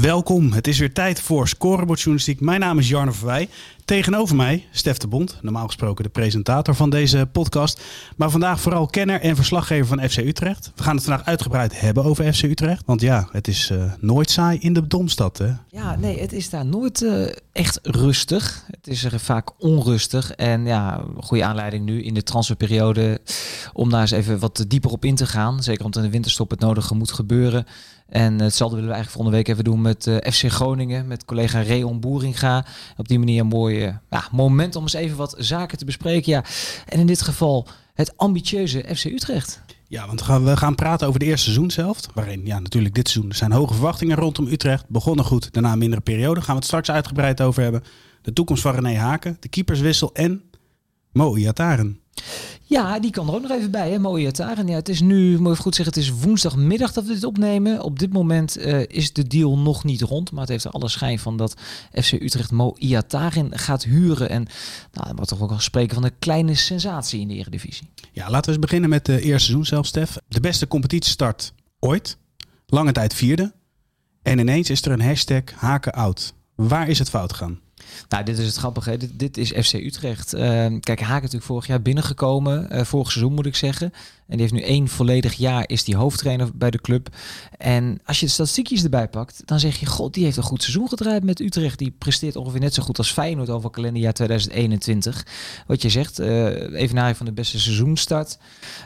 Welkom, het is weer tijd voor Scorebordjournalistiek. Mijn naam is Jarno Verwij. Tegenover mij, Stef de Bond, normaal gesproken de presentator van deze podcast. Maar vandaag vooral kenner en verslaggever van FC Utrecht. We gaan het vandaag uitgebreid hebben over FC Utrecht. Want ja, het is uh, nooit saai in de Domstad. Hè? Ja, nee, het is daar nooit uh, echt rustig. Het is er vaak onrustig. En ja, goede aanleiding nu in de transferperiode om daar eens even wat dieper op in te gaan. Zeker omdat in de winterstop het nodige moet gebeuren. En hetzelfde willen we eigenlijk volgende week even doen met FC Groningen, met collega Reon Boeringa. Op die manier een ja, moment om eens even wat zaken te bespreken. Ja. En in dit geval het ambitieuze FC Utrecht. Ja, want we gaan praten over de eerste seizoen zelf. Waarin ja, natuurlijk dit seizoen zijn hoge verwachtingen rondom Utrecht. Begonnen goed, daarna een mindere periode. Gaan we het straks uitgebreid over hebben. De toekomst van René Haken, de keeperswissel en Mo Iataren. Ja, die kan er ook nog even bij, hè? Mooie Taren. Ja, het is nu, moet ik goed zeggen, het is woensdagmiddag dat we dit opnemen. Op dit moment uh, is de deal nog niet rond, maar het heeft er alle schijn van dat FC Utrecht Mo Iatarin gaat huren. En nou, dan wordt toch ook al spreken van een kleine sensatie in de Eredivisie. Ja, laten we eens beginnen met de eerste seizoen zelf, Stef. De beste competitiestart ooit. Lange tijd vierde. En ineens is er een hashtag haken oud. Waar is het fout gegaan? Nou, dit is het grappige. Dit, dit is FC Utrecht. Uh, kijk, Haak natuurlijk vorig jaar binnengekomen. Uh, vorig seizoen moet ik zeggen. En die heeft nu één volledig jaar is die hoofdtrainer bij de club. En als je de statistiekjes erbij pakt, dan zeg je, god, die heeft een goed seizoen gedraaid met Utrecht. Die presteert ongeveer net zo goed als Feyenoord over kalenderjaar 2021. Wat je zegt, uh, even naar van de beste seizoenstart.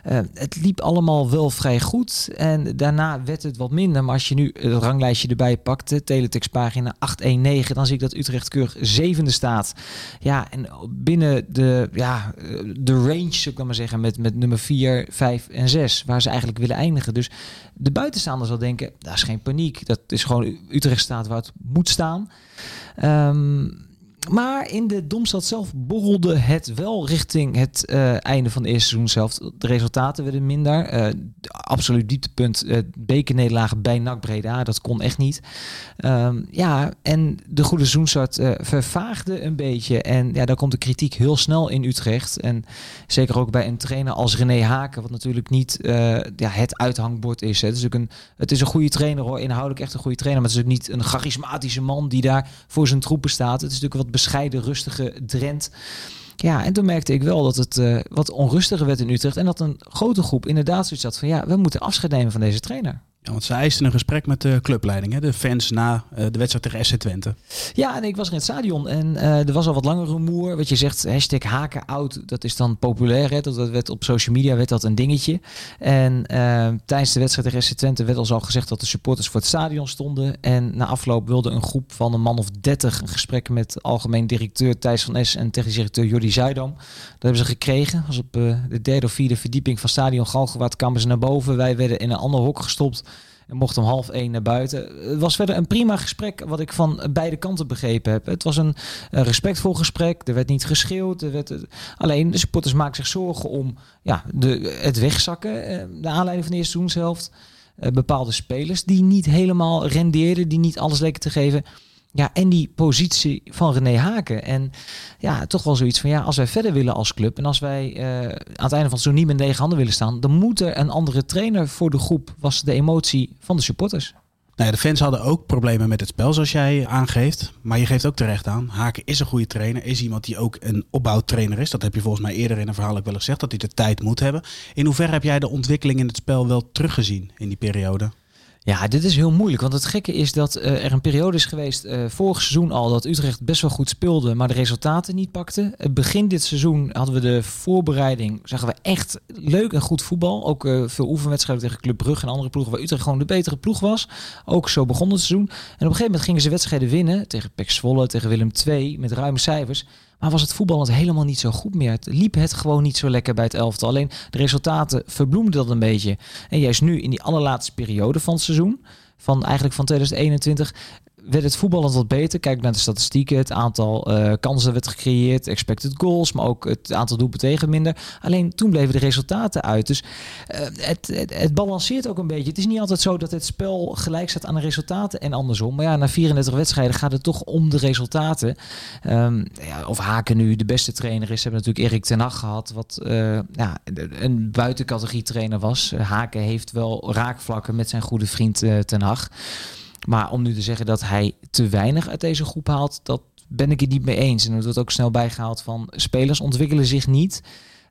Uh, het liep allemaal wel vrij goed. En daarna werd het wat minder. Maar als je nu het ranglijstje erbij pakt, de teletextpagina 819, dan zie ik dat Utrecht keurig zevende staat. Ja, en binnen de, ja, de range, zou ik maar zeggen, met, met nummer 4, 5 en 6, waar ze eigenlijk willen eindigen. Dus de buitenstaanders zal denken, dat is geen paniek. Dat is gewoon Utrecht staat waar het moet staan. Um, maar in de Domstad zelf borrelde het wel richting het uh, einde van het eerste seizoen zelf. De resultaten werden minder. Uh, absoluut dieptepunt, uh, bekernederlagen bij NAC Breda. Dat kon echt niet. Um, ja, en de goede seizoenstart vervaagde een beetje. En ja, daar komt de kritiek heel snel in Utrecht. En zeker ook bij een trainer als René Haken. Wat natuurlijk niet ja, het uithangbord is. Hè. Het, is een, het is een goede trainer hoor. Inhoudelijk echt een goede trainer. Maar het is ook niet een charismatische man die daar voor zijn troepen staat. Het is natuurlijk wat bescheiden, rustige Drent. Ja, en toen merkte ik wel dat het uh, wat onrustiger werd in Utrecht. En dat een grote groep inderdaad zoiets had van ja, we moeten afscheid nemen van deze trainer. Ja, want ze eisten een gesprek met de clubleiding, hè? de fans na uh, de wedstrijd tegen SC Twente. Ja, en ik was in het stadion en uh, er was al wat langer rumoer. Wat je zegt, hashtag haken oud, dat is dan populair. Hè? Dat, werd op social media werd dat een dingetje. En uh, tijdens de wedstrijd tegen SC Twente werd al gezegd dat de supporters voor het stadion stonden. En na afloop wilde een groep van een man of dertig een gesprek met algemeen directeur Thijs van S en technisch directeur Jordi Zuidam. Dat hebben ze gekregen. Dat was op de derde of vierde verdieping van stadion Galgenwaard kwamen ze naar boven. Wij werden in een ander hok gestopt en mocht om half één naar buiten. Het was verder een prima gesprek, wat ik van beide kanten begrepen heb. Het was een, respectvol gesprek. Er werd niet geschreeuwd. Er werd, alleen de supporters maken zich zorgen om ja, de, het wegzakken. De aanleiding van de eerste seizoenshelft. Bepaalde spelers die niet helemaal rendeerden, die niet alles leken te geven. Ja, en die positie van René Haken. En ja, toch wel zoiets van ja, als wij verder willen als club en als wij uh, aan het einde van het seizoen niet met lege handen willen staan, dan moet er een andere trainer voor de groep, was de emotie van de supporters. Nou ja, de fans hadden ook problemen met het spel, zoals jij aangeeft. Maar je geeft ook terecht aan. Haken is een goede trainer. Is iemand die ook een opbouwtrainer is. Dat heb je volgens mij eerder in een verhaal ook wel gezegd. Dat hij de tijd moet hebben. In hoeverre heb jij de ontwikkeling in het spel wel teruggezien in die periode? Ja, dit is heel moeilijk. Want het gekke is dat uh, er een periode is geweest, uh, vorig seizoen al, dat Utrecht best wel goed speelde, maar de resultaten niet pakte. Het begin dit seizoen hadden we de voorbereiding, zagen we echt leuk en goed voetbal. Ook veel oefenwedstrijden tegen Club Brugge en andere ploegen, waar Utrecht gewoon de betere ploeg was. Ook zo begon het seizoen. En op een gegeven moment gingen ze wedstrijden winnen tegen Pek Zwolle, tegen Willem II, met ruime cijfers. Maar was het voetbal helemaal niet zo goed meer. Het liep het gewoon niet zo lekker bij het elftal. Alleen de resultaten verbloemden dat een beetje. En juist nu in die allerlaatste periode van het seizoen, van eigenlijk van 2021, werd het voetballend wat beter. Kijk naar de statistieken. Het aantal uh, kansen werd gecreëerd, expected goals, maar ook het aantal doelpunten tegen minder. Alleen toen bleven de resultaten uit. Dus uh, het, het, balanceert ook een beetje. Het is niet altijd zo dat het spel gelijk staat aan de resultaten en andersom. Maar ja, na 34 wedstrijden gaat het toch om de resultaten. Um, ja, of Haken nu de beste trainer is. Ze hebben natuurlijk Erik ten Hag gehad, wat ja, een buitencategorie trainer was. Haken heeft wel raakvlakken met zijn goede vriend ten Hag. Maar om nu te zeggen dat hij te weinig uit deze groep haalt, dat ben ik het niet mee eens. En er wordt ook snel bijgehaald van spelers ontwikkelen zich niet.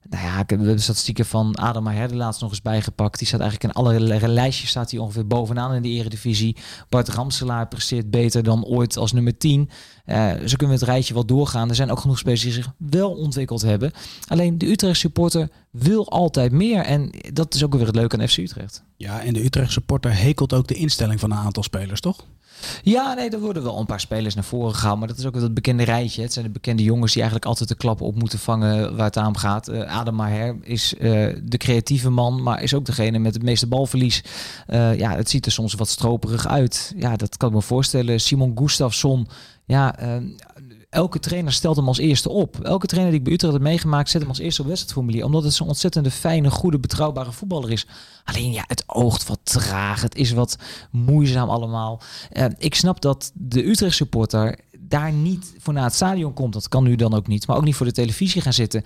Nou ja, ik heb de statistieken van Adam Maher laatst nog eens bijgepakt. Die staat eigenlijk in alle lijstjes staat hij ongeveer bovenaan in de eredivisie. Bart Ramselaar presteert beter dan ooit als nummer 10. Uh, zo kunnen we het rijtje wel doorgaan. Er zijn ook genoeg spelers die zich wel ontwikkeld hebben. Alleen de Utrecht supporter wil altijd meer. En dat is ook weer het leuke aan FC Utrecht. Ja, en de Utrecht supporter hekelt ook de instelling van een aantal spelers, toch? Ja, nee, er worden wel een paar spelers naar voren gehaald. Maar dat is ook het bekende rijtje. Het zijn de bekende jongens die eigenlijk altijd de klappen op moeten vangen waar het aan gaat. Uh, Adam Maher is uh, de creatieve man, maar is ook degene met het meeste balverlies. Uh, ja, het ziet er soms wat stroperig uit. Ja, dat kan ik me voorstellen. Simon Gustafsson, ja, elke trainer stelt hem als eerste op. Elke trainer die ik bij Utrecht heb meegemaakt, zet hem als eerste op wedstrijdformulier. Omdat het zo'n ontzettende fijne, goede, betrouwbare voetballer is. Alleen ja, het oogt wat traag. Het is wat moeizaam allemaal. Uh, ik snap dat de Utrecht supporter daar niet voor naar het stadion komt. Dat kan nu dan ook niet. Maar ook niet voor de televisie gaan zitten.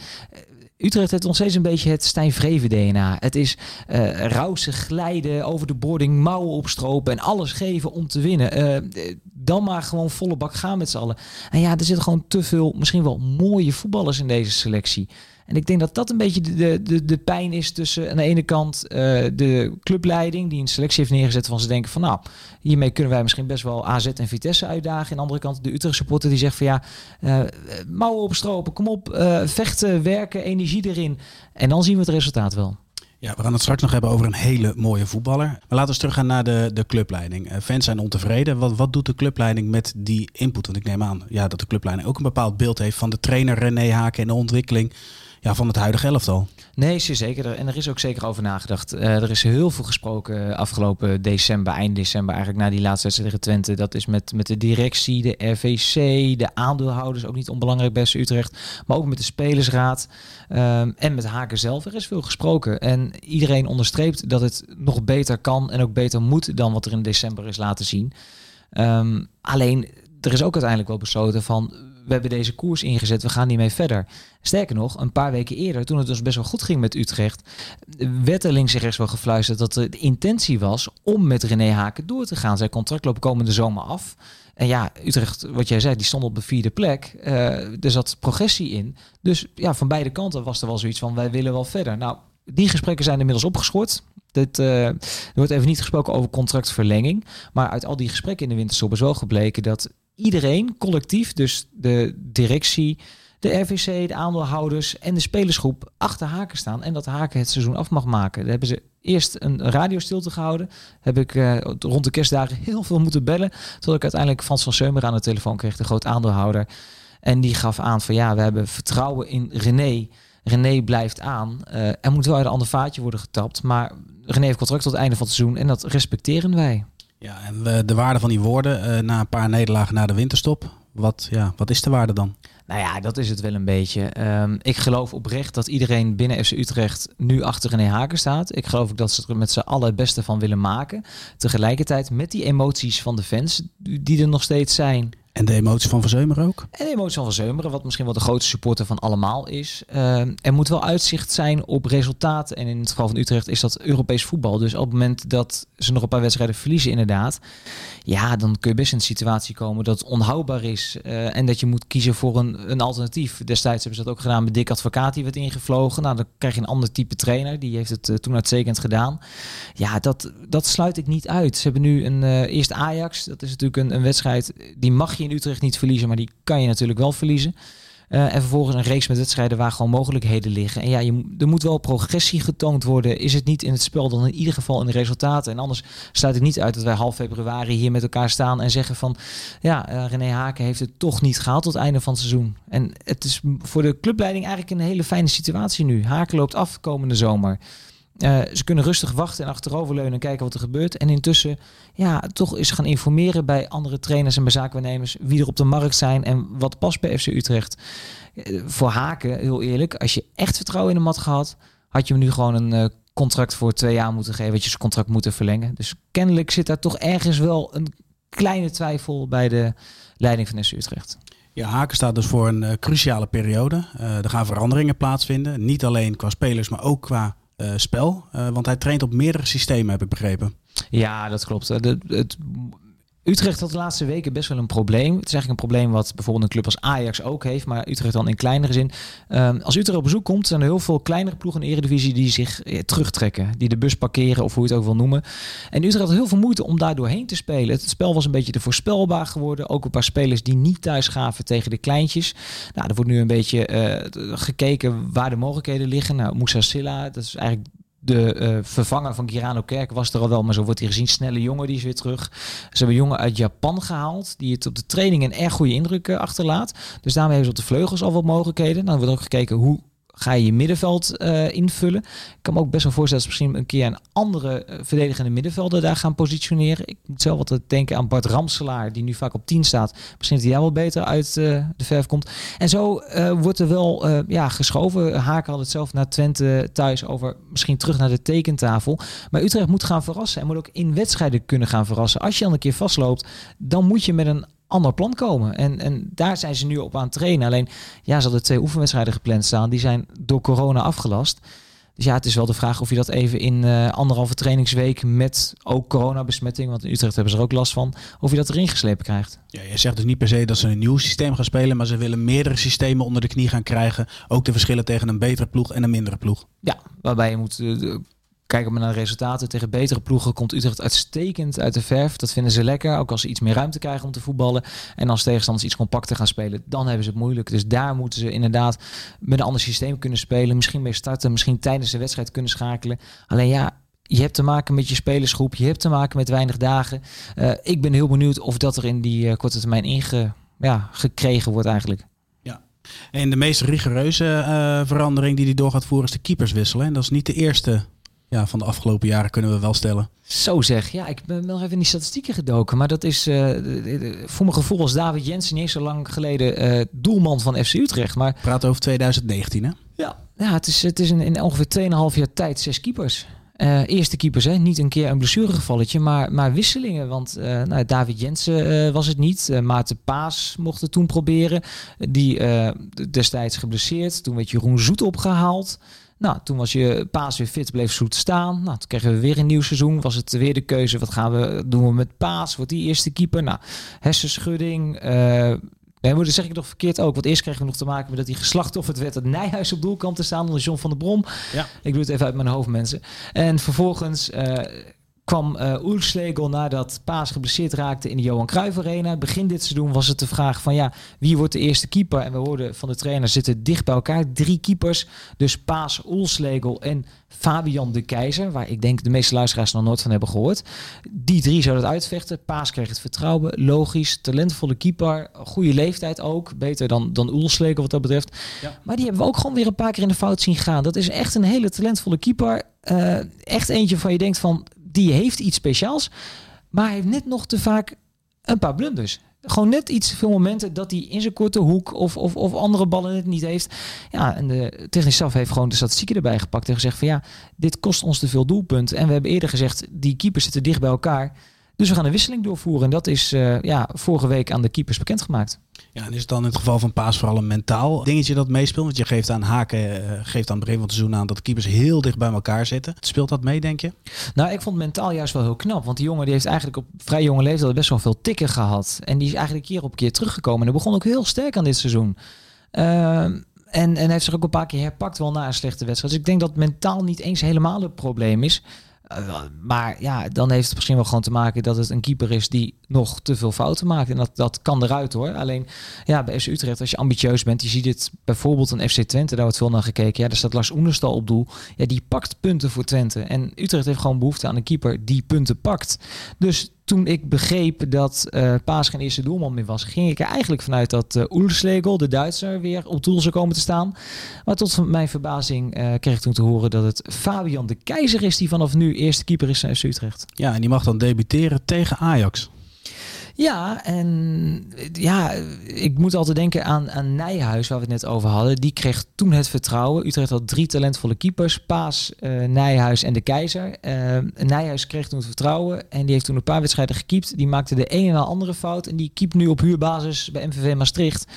Utrecht heeft nog steeds een beetje het Stijn Vreven DNA. Het is uh, glijden over de boarding, mouwen opstropen en alles geven om te winnen. Uh, dan maar gewoon volle bak gaan met z'n allen. En ja, er zitten gewoon te veel, misschien wel mooie voetballers in deze selectie. En ik denk dat dat een beetje de, de, de pijn is tussen aan de ene kant uh, de clubleiding die een selectie heeft neergezet van ze denken van nou, hiermee kunnen wij misschien best wel AZ en Vitesse uitdagen. En aan de andere kant de Utrecht supporter die zegt van ja, uh, mouwen opstropen, kom op, uh, vechten, werken, energie erin. En dan zien we het resultaat wel. Ja, we gaan het straks nog hebben over een hele mooie voetballer. Maar laten we eens teruggaan naar de, de clubleiding. fans zijn ontevreden. Wat, wat doet de clubleiding met die input? Want ik neem aan ja, dat de clubleiding ook een bepaald beeld heeft van de trainer René Haken en de ontwikkeling ja, van het huidige elftal. Nee, zeker. En er is ook zeker over nagedacht. Uh, er is heel veel gesproken afgelopen december, eind december, eigenlijk na die laatste wedstrijd tegen Twente. Dat is met, met de directie, de RVC, de aandeelhouders, ook niet onbelangrijk bij Utrecht. Maar ook met de spelersraad um, en met Haken zelf. Er is veel gesproken. En iedereen onderstreept dat het nog beter kan en ook beter moet dan wat er in december is laten zien. Um, alleen, er is ook uiteindelijk wel besloten van we hebben deze koers ingezet, we gaan mee verder. Sterker nog, een paar weken eerder, toen het dus best wel goed ging met Utrecht, werd er links en rechts wel gefluisterd dat de intentie was om met René Haken door te gaan. Zijn contract loopt komende zomer af. En ja, Utrecht, wat jij zei, die stond op de vierde plek. Uh, er zat progressie in. Dus ja, van beide kanten was er wel zoiets van, wij willen wel verder. Nou, die gesprekken zijn inmiddels opgeschort. Uh, er wordt even niet gesproken over contractverlenging. Maar uit al die gesprekken in de winterstop is wel gebleken dat iedereen collectief, dus de directie, de RVC, de aandeelhouders en de spelersgroep achter Haken staan. En dat Haken het seizoen af mag maken. Daar hebben ze eerst een radiostilte gehouden. Heb ik uh, rond de kerstdagen heel veel moeten bellen. Tot ik uiteindelijk Frans van Seumer aan de telefoon kreeg, de groot aandeelhouder. En die gaf aan van ja, we hebben vertrouwen in René. René blijft aan. Uh, er moet wel een ander vaatje worden getapt. Maar René heeft contract tot het einde van het seizoen en dat respecteren wij. Ja, en de waarde van die woorden uh, na een paar nederlagen na de winterstop. Wat, ja, wat is de waarde dan? Nou ja, dat is het wel een beetje. Um, ik geloof oprecht dat iedereen binnen FC Utrecht nu achter René Haken staat. Ik geloof ook dat ze er met z'n allen het beste van willen maken. Tegelijkertijd met die emoties van de fans die er nog steeds zijn. En de emotie van Verzeumeren ook? En de emotie van Verzeumeren, wat misschien wel de grootste supporter van allemaal is. Uh, er moet wel uitzicht zijn op resultaten. En in het geval van Utrecht is dat Europees voetbal. Dus op het moment dat ze nog een paar wedstrijden verliezen inderdaad... ja, dan kun je best in een situatie komen dat onhoudbaar is. Uh, en dat je moet kiezen voor een, een alternatief. Destijds hebben ze dat ook gedaan met Dick Advocaat, die werd ingevlogen. Nou, dan krijg je een ander type trainer. Die heeft het uh, toen uitstekend gedaan. Ja, dat, dat sluit ik niet uit. Ze hebben nu een eerst Ajax. Dat is natuurlijk een, een wedstrijd, die mag je in Utrecht niet verliezen, maar die kan je natuurlijk wel verliezen. Uh, en vervolgens een reeks met wedstrijden waar gewoon mogelijkheden liggen. En ja, je, er moet wel progressie getoond worden. Is het niet in het spel, dan in ieder geval in de resultaten. En anders sluit ik niet uit dat wij half februari hier met elkaar staan en zeggen van... Ja, uh, René Haken heeft het toch niet gehaald tot het einde van het seizoen. En het is voor de clubleiding eigenlijk een hele fijne situatie nu. Haken loopt af komende zomer. Uh, ze kunnen rustig wachten en achteroverleunen en kijken wat er gebeurt. En intussen ja, toch eens gaan informeren bij andere trainers en bij zaakwaarnemers wie er op de markt zijn en wat past bij FC Utrecht. Uh, voor Haken, heel eerlijk, als je echt vertrouwen in de mat gehad, had je hem nu gewoon een uh, contract voor twee jaar moeten geven, dat je zijn contract moeten verlengen. Dus kennelijk zit daar toch ergens wel een kleine twijfel bij de leiding van FC Utrecht. Ja, Haken staat dus voor een cruciale periode. Er gaan veranderingen plaatsvinden. Niet alleen qua spelers, maar ook qua uh, spel. want hij traint op meerdere systemen, heb ik begrepen. Ja, dat klopt. De, het Utrecht had de laatste weken best wel een probleem. Het is eigenlijk een probleem wat bijvoorbeeld een club als Ajax ook heeft, maar Utrecht dan in kleinere zin. Um, als Utrecht op bezoek komt, zijn er heel veel kleinere ploegen in de Eredivisie die zich eh, terugtrekken, die de bus parkeren of hoe je het ook wil noemen. En Utrecht had heel veel moeite om daar doorheen te spelen. Het spel was een beetje te voorspelbaar geworden. Ook een paar spelers die niet thuis gaven tegen de kleintjes. Nou, er wordt nu een beetje uh, gekeken waar de mogelijkheden liggen. Nou, Moussa Silla, dat is eigenlijk de uh, vervanger van Girano Kerk was er al wel, maar zo wordt hij gezien. Snelle jongen, die is weer terug. Ze hebben jongen uit Japan gehaald, die het op de training een erg goede indruk uh, achterlaat. Dus daarmee hebben ze op de vleugels al wat mogelijkheden. Dan wordt ook gekeken hoe ga je je middenveld uh, invullen. Ik kan me ook best wel voorstellen dat ze misschien een keer een andere uh, verdedigende middenvelder daar gaan positioneren. Ik moet zelf altijd denken aan Bart Ramselaar, die nu vaak op 10 staat. Misschien dat hij daar wel beter uit uh, de verf komt. En zo wordt er wel ja, geschoven. Haken had het zelf naar Twente thuis over misschien terug naar de tekentafel. Maar Utrecht moet gaan verrassen en moet ook in wedstrijden kunnen gaan verrassen. Als je dan een keer vastloopt, dan moet je met een ander plan komen. En, en daar zijn ze nu op aan het trainen. Alleen, ja, ze hadden twee oefenwedstrijden gepland staan. Die zijn door corona afgelast. Dus ja, het is wel de vraag of je dat even in uh, anderhalve trainingsweek met ook coronabesmetting, want in Utrecht hebben ze er ook last van, of je dat erin geslepen krijgt. Ja, je zegt dus niet per se dat ze een nieuw systeem gaan spelen, maar ze willen meerdere systemen onder de knie gaan krijgen. Ook de verschillen tegen een betere ploeg en een mindere ploeg. Ja, waarbij je moet uh, kijken we naar de resultaten tegen betere ploegen, komt Utrecht uitstekend uit de verf. Dat vinden ze lekker, ook als ze iets meer ruimte krijgen om te voetballen. En als tegenstanders iets compacter gaan spelen, dan hebben ze het moeilijk. Dus daar moeten ze inderdaad met een ander systeem kunnen spelen. Misschien mee starten, misschien tijdens de wedstrijd kunnen schakelen. Alleen ja, je hebt te maken met je spelersgroep, je hebt te maken met weinig dagen. Uh, ik ben heel benieuwd of dat er in die uh, korte termijn inge, ja, gekregen wordt eigenlijk. Ja. En de meest rigoureuze uh, verandering die hij door gaat voeren is de keepers wisselen. En dat is niet de eerste ja, van de afgelopen jaren kunnen we wel stellen. Zo zeg, ja, ik ben nog even in die statistieken gedoken. Maar dat is uh, voor mijn gevoel als David Jensen niet zo lang geleden uh, doelman van FC Utrecht. Maar praat over 2019, hè? Ja, ja het is, het is in, in ongeveer 2,5 jaar tijd zes keepers. Uh, eerste keepers, hè? niet een keer een blessuregevalletje, maar, maar wisselingen. Want uh, nou, David Jensen uh, was het niet. Maarten Paas mocht het toen proberen. Die destijds geblesseerd. Toen werd Jeroen Zoet opgehaald. Nou, toen was je paas weer fit, bleef Zoet staan. Nou, toen kregen we weer een nieuw seizoen. Was het weer de keuze, wat gaan we doen we met paas? Wordt die eerste keeper? Nou, hersenschudding. Uh, Nee, maar dat zeg ik nog verkeerd ook. Want eerst kregen we nog te maken met dat hij geslachtofferd werd. Dat Nijhuis op doel kwam te staan onder John van der Brom. Ja. Ik doe het even uit mijn hoofd, mensen. En vervolgens uh, kwam uh, Oerslegel nadat Paas geblesseerd raakte in de Johan Cruijff Arena. Begin dit seizoen was het de vraag van ja, wie wordt de eerste keeper? En we hoorden van de trainer zitten dicht bij elkaar. Drie keepers, dus Paas, Oelslegel en Fabian de Keizer. Waar ik denk de meeste luisteraars nog nooit van hebben gehoord. Die drie zouden het uitvechten. Paas kreeg het vertrouwen, logisch, talentvolle keeper. Goede leeftijd ook, beter dan, dan Oelslegel wat dat betreft. Ja. Maar die hebben we ook gewoon weer een paar keer in de fout zien gaan. Dat is echt een hele talentvolle keeper. Uh, echt eentje van je denkt van die heeft iets speciaals. Maar hij heeft net nog te vaak een paar blunders. Gewoon net iets veel momenten dat hij in zijn korte hoek of, of, of andere ballen het niet heeft. Ja, en de technisch staf heeft gewoon de statistieken erbij gepakt en gezegd van ja, dit kost ons te veel doelpunten. En we hebben eerder gezegd, die keepers zitten dicht bij elkaar. Dus we gaan een wisseling doorvoeren. En dat is uh, ja, vorige week aan de keepers bekendgemaakt. Ja, en is het dan in het geval van Paas vooral een mentaal dingetje dat meespeelt? Want je geeft aan haken, uh, geeft aan het begin van het seizoen aan dat de keepers heel dicht bij elkaar zitten. Speelt dat mee, denk je? Nou, ik vond mentaal juist wel heel knap. Want die jongen die heeft eigenlijk op vrij jonge leeftijd best wel veel tikken gehad. En die is eigenlijk keer op keer teruggekomen. En dat begon ook heel sterk aan dit seizoen. Uh, en, en heeft zich ook een paar keer herpakt wel na een slechte wedstrijd. Dus ik denk dat mentaal niet eens helemaal het probleem is. Uh, maar ja, dan heeft het misschien wel gewoon te maken dat het een keeper is die nog te veel fouten maakt. En dat, dat kan eruit hoor. Alleen ja, bij FC Utrecht, als je ambitieus bent, je ziet het bijvoorbeeld een FC Twente, daar wordt veel naar gekeken. Ja, daar staat Lars Oenerstal op doel. Ja, die pakt punten voor Twente. En Utrecht heeft gewoon behoefte aan een keeper die punten pakt. Dus toen ik begreep dat uh, Paas geen eerste doelman meer was, ging ik er eigenlijk vanuit dat uh, Oerslegel, de Duitser, weer op doel zou komen te staan. Maar tot mijn verbazing uh, kreeg ik toen te horen dat het Fabian de Keizer is die vanaf nu eerste keeper is van FC Utrecht. Ja, en die mag dan debuteren tegen Ajax. Ja, en ja, ik moet altijd denken aan, aan Nijhuis, waar we het net over hadden. Die kreeg toen het vertrouwen. Utrecht had drie talentvolle keepers. Paas, uh, Nijhuis en de Keizer. Uh, Nijhuis kreeg toen het vertrouwen. En die heeft toen een paar wedstrijden gekiept. Die maakte de een en de andere fout. En die keept nu op huurbasis bij MVV Maastricht.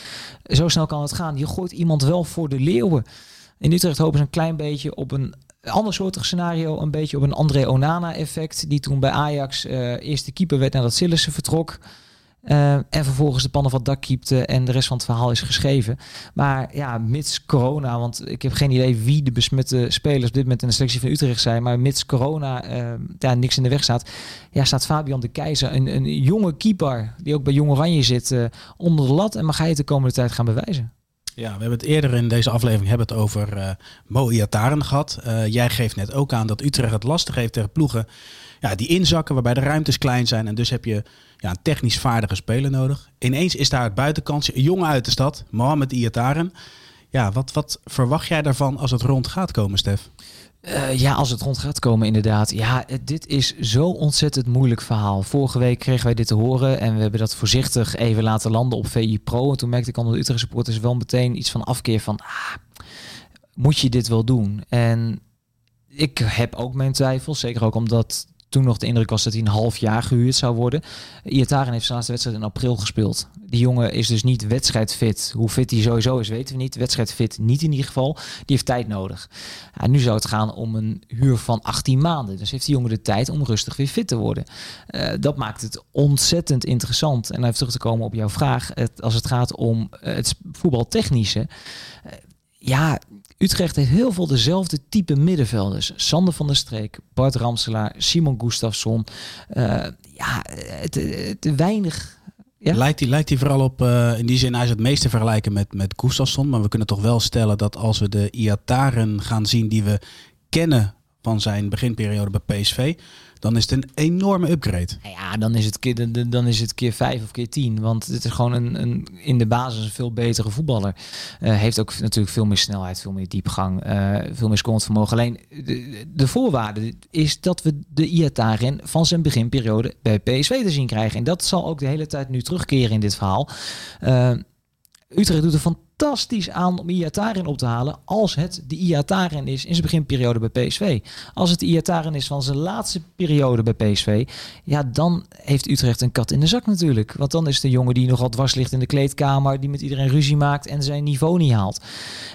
Zo snel kan het gaan. Je gooit iemand wel voor de leeuwen. In Utrecht hopen ze een klein beetje op een ander soortig scenario. Een beetje op een André Onana effect. Die toen bij Ajax uh, eerste keeper werd nadat Sillissen vertrok. Uh, en vervolgens de pannen van het dak kiepte en de rest van het verhaal is geschreven. Maar ja, mits corona, want ik heb geen idee wie de besmette spelers op dit moment in de selectie van Utrecht zijn. Maar mits corona uh, ja, niks in de weg staat, ja, staat Fabian de Keizer, een, een jonge keeper die ook bij Jong Oranje zit, onder de lat. En mag hij het de komende tijd gaan bewijzen. Ja, we hebben het eerder in deze aflevering hebben het over uh, Mo Iataren gehad. Uh, jij geeft net ook aan dat Utrecht het lastig heeft tegen ploegen ja, die inzakken, waarbij de ruimtes klein zijn. En dus heb je ja, een technisch vaardige speler nodig. Ineens is daar het buitenkansje, een jongen uit de stad, Mohamed Iataren. Ja, wat, wat verwacht jij daarvan als het rond gaat komen, Stef? Uh, ja, als het rond gaat komen, inderdaad. Ja, dit is zo ontzettend moeilijk verhaal. Vorige week kregen wij dit te horen en we hebben dat voorzichtig even laten landen op VI Pro. En toen merkte ik onder de Utrecht supporters wel meteen iets van afkeer van, ah, moet je dit wel doen? En ik heb ook mijn twijfels, zeker ook omdat toen nog de indruk was dat hij een half jaar gehuurd zou worden. Iataren heeft zijn laatste wedstrijd in april gespeeld. Die jongen is dus niet wedstrijdfit. Hoe fit hij sowieso is, weten we niet. Wedstrijdfit niet in ieder geval. Die heeft tijd nodig. Ja, nu zou het gaan om een huur van 18 maanden. Dus heeft die jongen de tijd om rustig weer fit te worden. Uh, dat maakt het ontzettend interessant. En even terug te komen op jouw vraag. Het, als het gaat om het voetbaltechnische. Uh, ja, Utrecht heeft heel veel dezelfde type middenvelders. Sander van der Streek, Bart Ramselaar, Simon Gustafsson. Uh, ja, te, te weinig. Ja? Lijkt hij lijkt vooral op, uh, in die zin, hij is het meest te vergelijken met, met Gustafsson. Maar we kunnen toch wel stellen dat als we de Iataren gaan zien die we kennen van zijn beginperiode bij PSV dan is het een enorme upgrade. Ja, dan is het keer, dan is het keer vijf of keer tien. Want het is gewoon een, een in de basis een veel betere voetballer. Uh, heeft ook natuurlijk veel meer snelheid, veel meer diepgang, uh, veel meer scorevermogen. Alleen de, de, voorwaarde is dat we de Iataren van zijn beginperiode bij PSV te zien krijgen. En dat zal ook de hele tijd nu terugkeren in dit verhaal. Uh, Utrecht doet van fantastisch aan om Iataren op te halen als het de Iataren is in zijn beginperiode bij PSV. Als het de Iataren is van zijn laatste periode bij PSV, ja, dan heeft Utrecht een kat in de zak natuurlijk. Want dan is een jongen die nogal dwars ligt in de kleedkamer, die met iedereen ruzie maakt en zijn niveau niet haalt.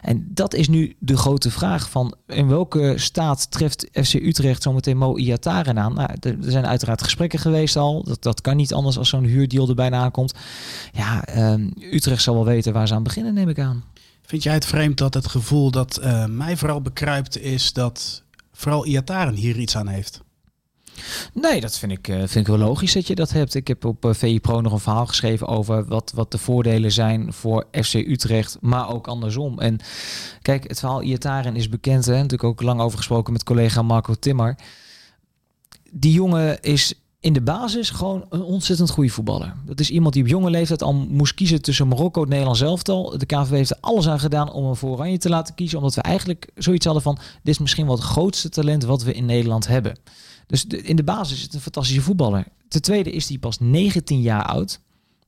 En dat is nu de grote vraag van in welke staat treft FC Utrecht zometeen Mo Iataren aan? Nou, er zijn uiteraard gesprekken geweest al. Dat, dat kan niet anders als zo'n huurdeal bijna aankomt. Ja, um, Utrecht zal wel weten waar ze aan beginnen, neem ik aan. Vind jij het vreemd dat het gevoel dat uh, mij vooral bekruipt is dat vooral Iataren hier iets aan heeft? Nee, dat vind ik, uh, vind ik wel logisch dat je dat hebt. Ik heb op uh, VI Pro nog een verhaal geschreven over wat, wat de voordelen zijn voor FC Utrecht, maar ook andersom. En kijk, het verhaal Iataren is bekend. Hè? Natuurlijk ook lang over gesproken met collega Marco Timmer. Die jongen is in de basis gewoon een ontzettend goede voetballer. Dat is iemand die op jonge leeftijd al moest kiezen tussen Marokko en Nederlands elftal. De KVB heeft er alles aan gedaan om hem voor Oranje te laten kiezen. Omdat we eigenlijk zoiets hadden van... dit is misschien wel het grootste talent wat we in Nederland hebben. Dus in de basis is het een fantastische voetballer. Ten tweede is hij pas 19 jaar oud.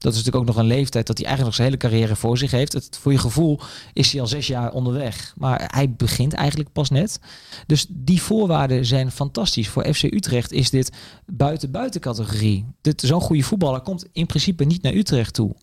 Dat is natuurlijk ook nog een leeftijd dat hij eigenlijk nog zijn hele carrière voor zich heeft. Het, voor je gevoel is hij al zes jaar onderweg. Maar hij begint eigenlijk pas net. Dus die voorwaarden zijn fantastisch. Voor FC Utrecht is dit buiten buiten categorie. Zo'n goede voetballer komt in principe niet naar Utrecht toe.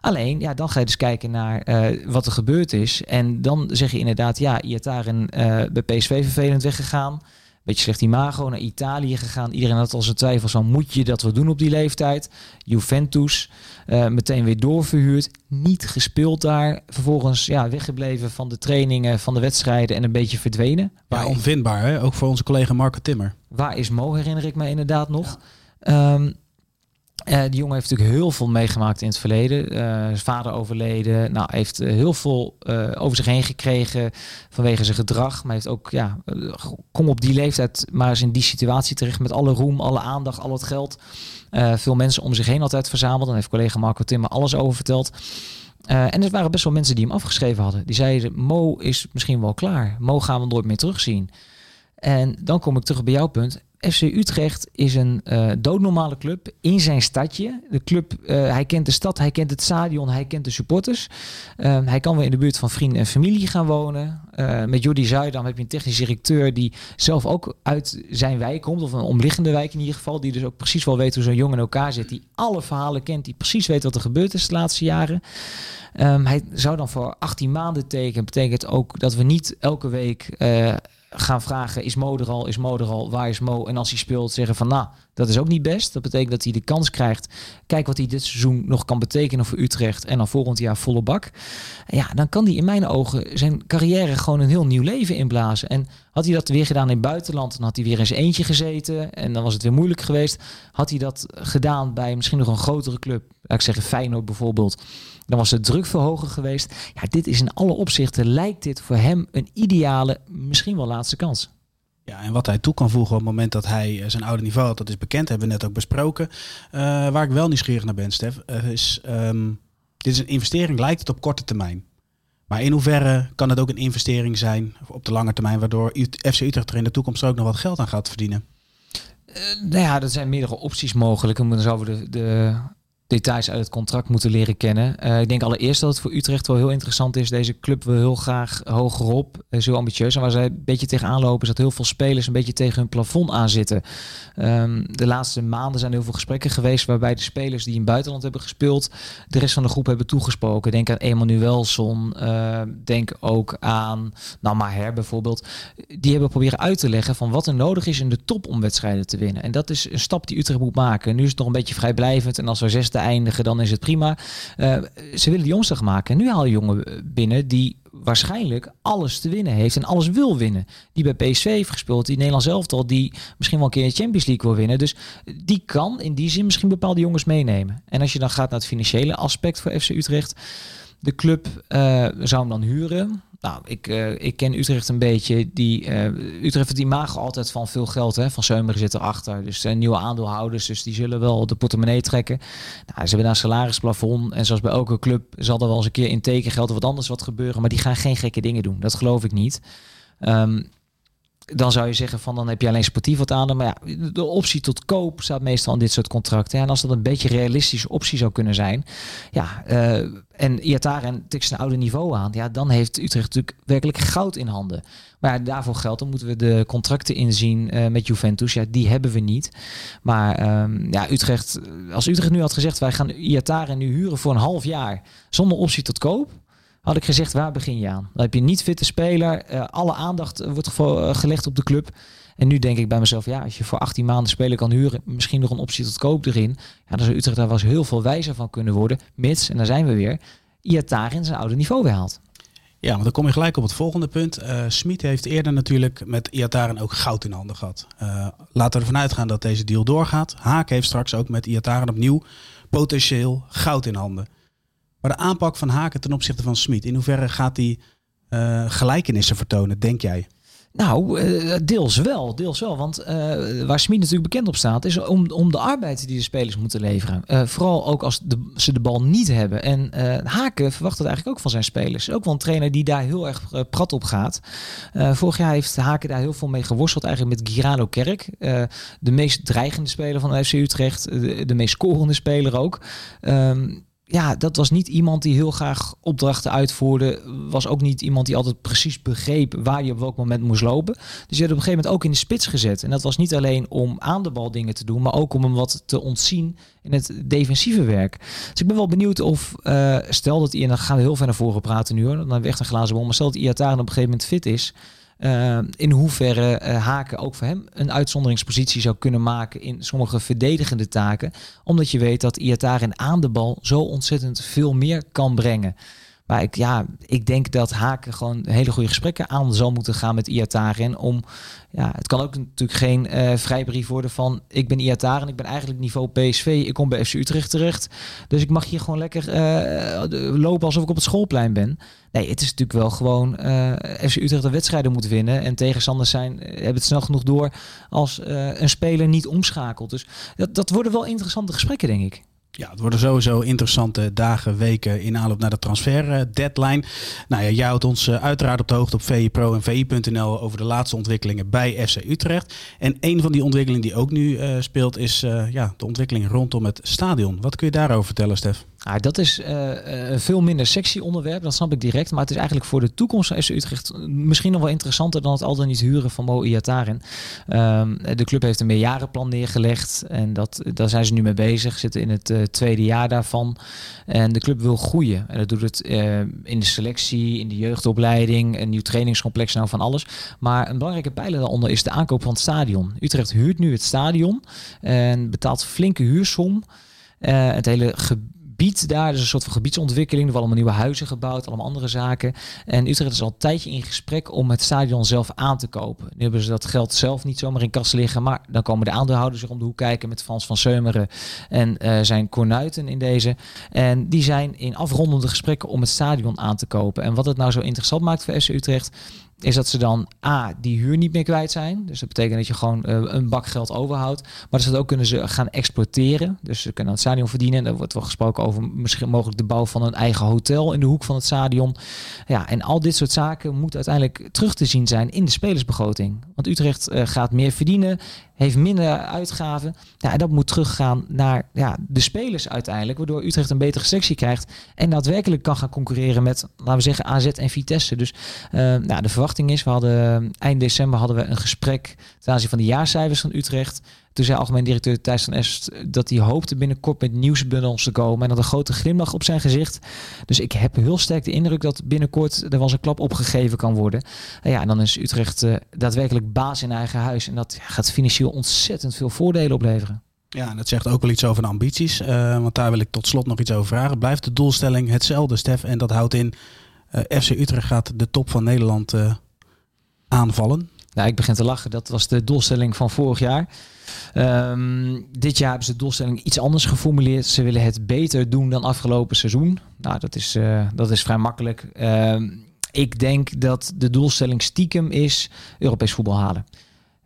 Alleen, ja, dan ga je dus kijken naar uh, wat er gebeurd is. En dan zeg je inderdaad, ja, Iataren uh, bij PSV vervelend weggegaan beetje slecht imago, naar Italië gegaan. Iedereen had al zijn twijfels van moet je dat wel doen op die leeftijd. Juventus, uh, meteen weer doorverhuurd. Niet gespeeld daar. Vervolgens ja, weggebleven van de trainingen, van de wedstrijden en een beetje verdwenen. Ja, onvindbaar hè? ook voor onze collega Marco Timmer. Waar is Mo, herinner ik me inderdaad nog. Ja. Um, Uh, die jongen heeft natuurlijk heel veel meegemaakt in het verleden. Zijn vader overleden. Nou, heeft uh, heel veel over zich heen gekregen vanwege zijn gedrag. Maar heeft ook, ja, kom op die leeftijd maar eens in die situatie terecht met alle roem, alle aandacht, al het geld. veel mensen om zich heen altijd verzameld. Dan heeft collega Marco Timmer alles over verteld. en er waren best wel mensen die hem afgeschreven hadden. Die zeiden, Mo is misschien wel klaar. Mo gaan we nooit meer terugzien. En dan kom ik terug bij jouw punt. FC Utrecht is een uh, doodnormale club in zijn stadje. De club, uh, hij kent de stad, hij kent het stadion, hij kent de supporters. Uh, hij kan weer in de buurt van vrienden en familie gaan wonen. Eh, met Jordi Zuidam heb je een technisch directeur die zelf ook uit zijn wijk komt, of een omliggende wijk in ieder geval, die dus ook precies wel weet hoe zo'n jongen in elkaar zit, die alle verhalen kent, die precies weet wat er gebeurd is de laatste jaren. Um, hij zou dan voor 18 maanden tekenen. Betekent ook dat we niet elke week gaan vragen, is Mo er al, is Mo er al, waar is Mo? En als hij speelt, zeggen van, nou, dat is ook niet best. Dat betekent dat hij de kans krijgt, kijk wat hij dit seizoen nog kan betekenen voor Utrecht en dan volgend jaar volle bak. Ja, dan kan hij in mijn ogen zijn carrière gewoon een heel nieuw leven inblazen. En had hij dat weer gedaan in het buitenland, dan had hij weer zijn eentje gezeten en dan was het weer moeilijk geweest. Had hij dat gedaan bij misschien nog een grotere club, laat ik zeggen Feyenoord bijvoorbeeld, dan was de druk veel hoger geweest. Ja, dit is in alle opzichten, lijkt dit voor hem een ideale, misschien wel laatste kans. Ja, en wat hij toe kan voegen op het moment dat hij eh, zijn oude niveau had, dat is bekend, hebben we net ook besproken. Uh, waar ik wel nieuwsgierig naar ben, Stef, uh, is um, dit is een investering, lijkt het op korte termijn. Maar in hoeverre kan het ook een investering zijn op de lange termijn, waardoor FC Utrecht er in de toekomst ook nog wat geld aan gaat verdienen? Uh, nou ja, er zijn meerdere opties mogelijk. En dan zouden we de, de details uit het contract moeten leren kennen. Uh, ik denk allereerst dat het voor Utrecht wel heel interessant is. Deze club wil heel graag hogerop, is heel ambitieus. En waar zij een beetje tegenaan lopen is dat heel veel spelers een beetje tegen hun plafond aan zitten. Um, de laatste maanden zijn er heel veel gesprekken geweest waarbij de spelers die in het buitenland hebben gespeeld, de rest van de groep hebben toegesproken. Denk aan Emanuelson, uh, denk ook aan nou Maher bijvoorbeeld. Die hebben proberen uit te leggen van wat er nodig is in de top om wedstrijden te winnen. En dat is een stap die Utrecht moet maken. Nu is het nog een beetje vrijblijvend en als we zesde eindigen, dan is het prima. Uh, ze willen die jongens maken. En nu haal je jongen binnen die waarschijnlijk alles te winnen heeft en alles wil winnen. Die bij PSV heeft gespeeld, die Nederlands elftal, die misschien wel een keer de Champions League wil winnen. Dus die kan in die zin misschien bepaalde jongens meenemen. En als je dan gaat naar het financiële aspect voor FC Utrecht, de club uh, zou hem dan huren. Nou, ik, uh, ik ken Utrecht een beetje. Die, uh, Utrecht die imago altijd van veel geld. Hè? Van Seumer zit erachter. Dus uh, nieuwe aandeelhouders. Dus die zullen wel de portemonnee trekken. Nou, ze hebben daar een salarisplafond. En zoals bij elke club zal er wel eens een keer in tekengeld of wat anders wat gebeuren. Maar die gaan geen gekke dingen doen. Dat geloof ik niet. Um, dan zou je zeggen van dan heb je alleen sportief wat aan. Maar ja, de optie tot koop staat meestal in dit soort contracten. En als dat een beetje realistische optie zou kunnen zijn. Ja, uh, en Iataren tikt zijn oude niveau aan. Ja, dan heeft Utrecht natuurlijk werkelijk goud in handen. Maar ja, daarvoor geldt, dan moeten we de contracten inzien uh, met Juventus. Ja, die hebben we niet. Maar um, ja, Utrecht, als Utrecht nu had gezegd, wij gaan Iataren nu huren voor een half jaar. Zonder optie tot koop had ik gezegd, waar begin je aan? Dan heb je niet fitte speler, uh, alle aandacht wordt uh, gelegd op de club. En nu denk ik bij mezelf, ja, als je voor 18 maanden speler kan huren, misschien nog een optie tot koop erin. Ja, dan zou Utrecht daar wel eens heel veel wijzer van kunnen worden. Mits, en daar zijn we weer, Iataren zijn oude niveau weer haalt. Ja, want dan kom je gelijk op het volgende punt. Uh, Smit heeft eerder natuurlijk met Iataren ook goud in handen gehad. Laten we ervan uitgaan dat deze deal doorgaat. Haak heeft straks ook met Iataren opnieuw potentieel goud in handen. Maar de aanpak van Haken ten opzichte van Smit, in hoeverre gaat die uh, gelijkenissen vertonen, denk jij? Nou, uh, deels wel. Deels wel. Want uh, waar Smit natuurlijk bekend op staat, is om, om de arbeid die de spelers moeten leveren. Uh, vooral ook als de, ze de bal niet hebben. En Haken verwacht het eigenlijk ook van zijn spelers. Ook wel een trainer die daar heel erg prat op gaat. vorig jaar heeft Haken daar heel veel mee geworsteld. Eigenlijk met Girano Kerk. de meest dreigende speler van FC Utrecht. De, de meest scorende speler ook. Um, ja, dat was niet iemand die heel graag opdrachten uitvoerde. Was ook niet iemand die altijd precies begreep waar je op welk moment moest lopen. Dus je werd op een gegeven moment ook in de spits gezet. En dat was niet alleen om aan de bal dingen te doen, maar ook om hem wat te ontzien in het defensieve werk. Dus ik ben wel benieuwd of, uh, stel dat hij, en dan gaan we heel ver naar voren praten nu hoor, dan hebben we echt een glazen bol, maar stel dat Iataren op een gegeven moment fit is, uh, in hoeverre uh, Haken ook voor hem een uitzonderingspositie zou kunnen maken in sommige verdedigende taken. Omdat je weet dat Iataren aan de bal zo ontzettend veel meer kan brengen. Maar ik, ja, ik denk dat Haken gewoon hele goede gesprekken aan zal moeten gaan met Iataren. Om, ja, het kan ook natuurlijk geen uh, vrijbrief worden van ik ben Iataren, ik ben eigenlijk niveau PSV, ik kom bij FC Utrecht terecht. Dus ik mag hier gewoon lekker uh, lopen alsof ik op het schoolplein ben. Nee, het is natuurlijk wel gewoon uh, FC Utrecht de wedstrijden moet winnen. En tegenstanders zijn, hebben het snel genoeg door als een speler niet omschakelt. Dus dat, dat worden wel interessante gesprekken, denk ik. Ja, het worden sowieso interessante dagen, weken in aanloop naar de transfer eh, deadline. Nou ja, jij houdt ons eh, uiteraard op de hoogte op VIPro en VI.nl over de laatste ontwikkelingen bij FC Utrecht. En een van die ontwikkelingen die ook nu uh, speelt is ja, de ontwikkeling rondom het stadion. Wat kun je daarover vertellen, Stef? Ah, dat is uh, een veel minder sexy onderwerp, dat snap ik direct. Maar het is eigenlijk voor de toekomst van Utrecht misschien nog wel interessanter dan het al dan niet huren van Mo Iataren. Um, de club heeft een meerjarenplan neergelegd en dat, daar zijn ze nu mee bezig. Zitten in het uh, tweede jaar daarvan. En de club wil groeien. En dat doet het in de selectie, in de jeugdopleiding, een nieuw trainingscomplex, nou van alles. Maar een belangrijke pijler daaronder is de aankoop van het stadion. Utrecht huurt nu het stadion en betaalt flinke huursom. het hele gebied gebied daar. Dus een soort van gebiedsontwikkeling. Er worden allemaal nieuwe huizen gebouwd, allemaal andere zaken. En Utrecht is al een tijdje in gesprek om het stadion zelf aan te kopen. Nu hebben ze dat geld zelf niet zomaar in kas liggen. Maar dan komen de aandeelhouders er om de hoek kijken met Frans van Seumeren en uh, zijn kornuiten in deze. En die zijn in afrondende gesprekken om het stadion aan te kopen. En wat het nou zo interessant maakt voor FC Utrecht is dat ze dan A, die huur niet meer kwijt zijn. Dus dat betekent dat je gewoon uh, een bak geld overhoudt. Maar dat ze dat ook kunnen ze gaan exploiteren. Dus ze kunnen aan het stadion verdienen. En er wordt wel gesproken over misschien mogelijk de bouw van een eigen hotel in de hoek van het stadion. Ja, en al dit soort zaken moet uiteindelijk terug te zien zijn in de spelersbegroting. Want Utrecht uh, gaat meer verdienen, heeft minder uitgaven. Ja, en dat moet teruggaan naar ja, de spelers uiteindelijk. Waardoor Utrecht een betere sectie krijgt. En daadwerkelijk kan gaan concurreren met, laten we zeggen, AZ en Vitesse. Dus uh, nou, de verwachting is, we hadden eind december hadden we een gesprek ten aanzien van de jaarcijfers van Utrecht. Toen zei algemeen directeur Thijs van Est dat hij hoopte binnenkort met nieuwsbundels te komen. En had een grote glimlach op zijn gezicht. Dus ik heb heel sterk de indruk dat binnenkort er wel eens een klap opgegeven kan worden. En ja, en dan is Utrecht uh, daadwerkelijk baas in eigen huis. En dat gaat financieel ontzettend veel voordelen opleveren. Ja, en dat zegt ook wel iets over de ambities. Uh, want daar wil ik tot slot nog iets over vragen. Blijft de doelstelling hetzelfde, Stef? En dat houdt in, uh, FC Utrecht gaat de top van Nederland aanvallen. Nou, ik begin te lachen. Dat was de doelstelling van vorig jaar. Um, dit jaar hebben ze de doelstelling iets anders geformuleerd. Ze willen het beter doen dan afgelopen seizoen. Nou, dat is, uh, dat is vrij makkelijk. Um, ik denk dat de doelstelling stiekem is Europees voetbal halen.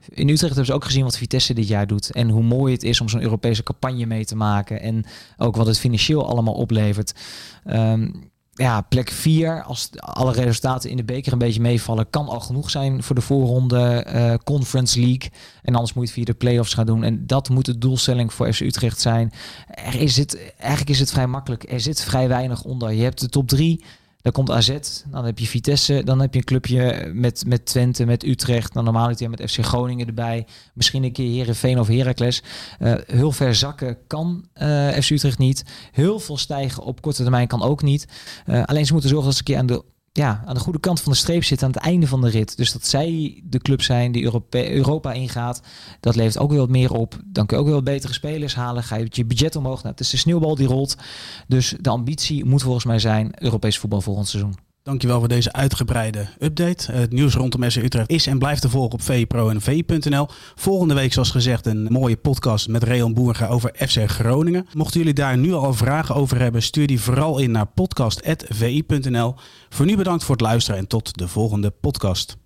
In Utrecht hebben ze ook gezien wat Vitesse dit jaar doet. En hoe mooi het is om zo'n Europese campagne mee te maken. En ook wat het financieel allemaal oplevert. Um, ja, plek 4, als alle resultaten in de beker een beetje meevallen, kan al genoeg zijn voor de voorronde uh, Conference League. En anders moet je via de play-offs gaan doen. En dat moet de doelstelling voor FC Utrecht zijn. Er is het, eigenlijk is het vrij makkelijk. Er zit vrij weinig onder. Je hebt de top 3. Dan komt AZ, dan heb je Vitesse, dan heb je een clubje met, met Twente, met Utrecht, dan normaal met FC Groningen erbij. Misschien een keer Herenveen of Heracles. Uh, heel ver zakken kan uh, FC Utrecht niet. Heel veel stijgen op korte termijn kan ook niet. Uh, alleen ze moeten zorgen dat ze een keer aan de ja, aan de goede kant van de streep zit aan het einde van de rit. Dus dat zij de club zijn die Europa ingaat, dat levert ook weer wat meer op. Dan kun je ook weer wat betere spelers halen. Ga je je budget omhoog. Nou, het is de sneeuwbal die rolt. Dus de ambitie moet volgens mij zijn Europees voetbal volgend seizoen. Dankjewel voor deze uitgebreide update. Het nieuws rondom SC Utrecht is en blijft te volgen op VPRO en V.nl. Volgende week, zoals gezegd, een mooie podcast met Reon Boerga over FC Groningen. Mochten jullie daar nu al vragen over hebben, stuur die vooral in naar podcast.vi.nl. Voor nu bedankt voor het luisteren en tot de volgende podcast.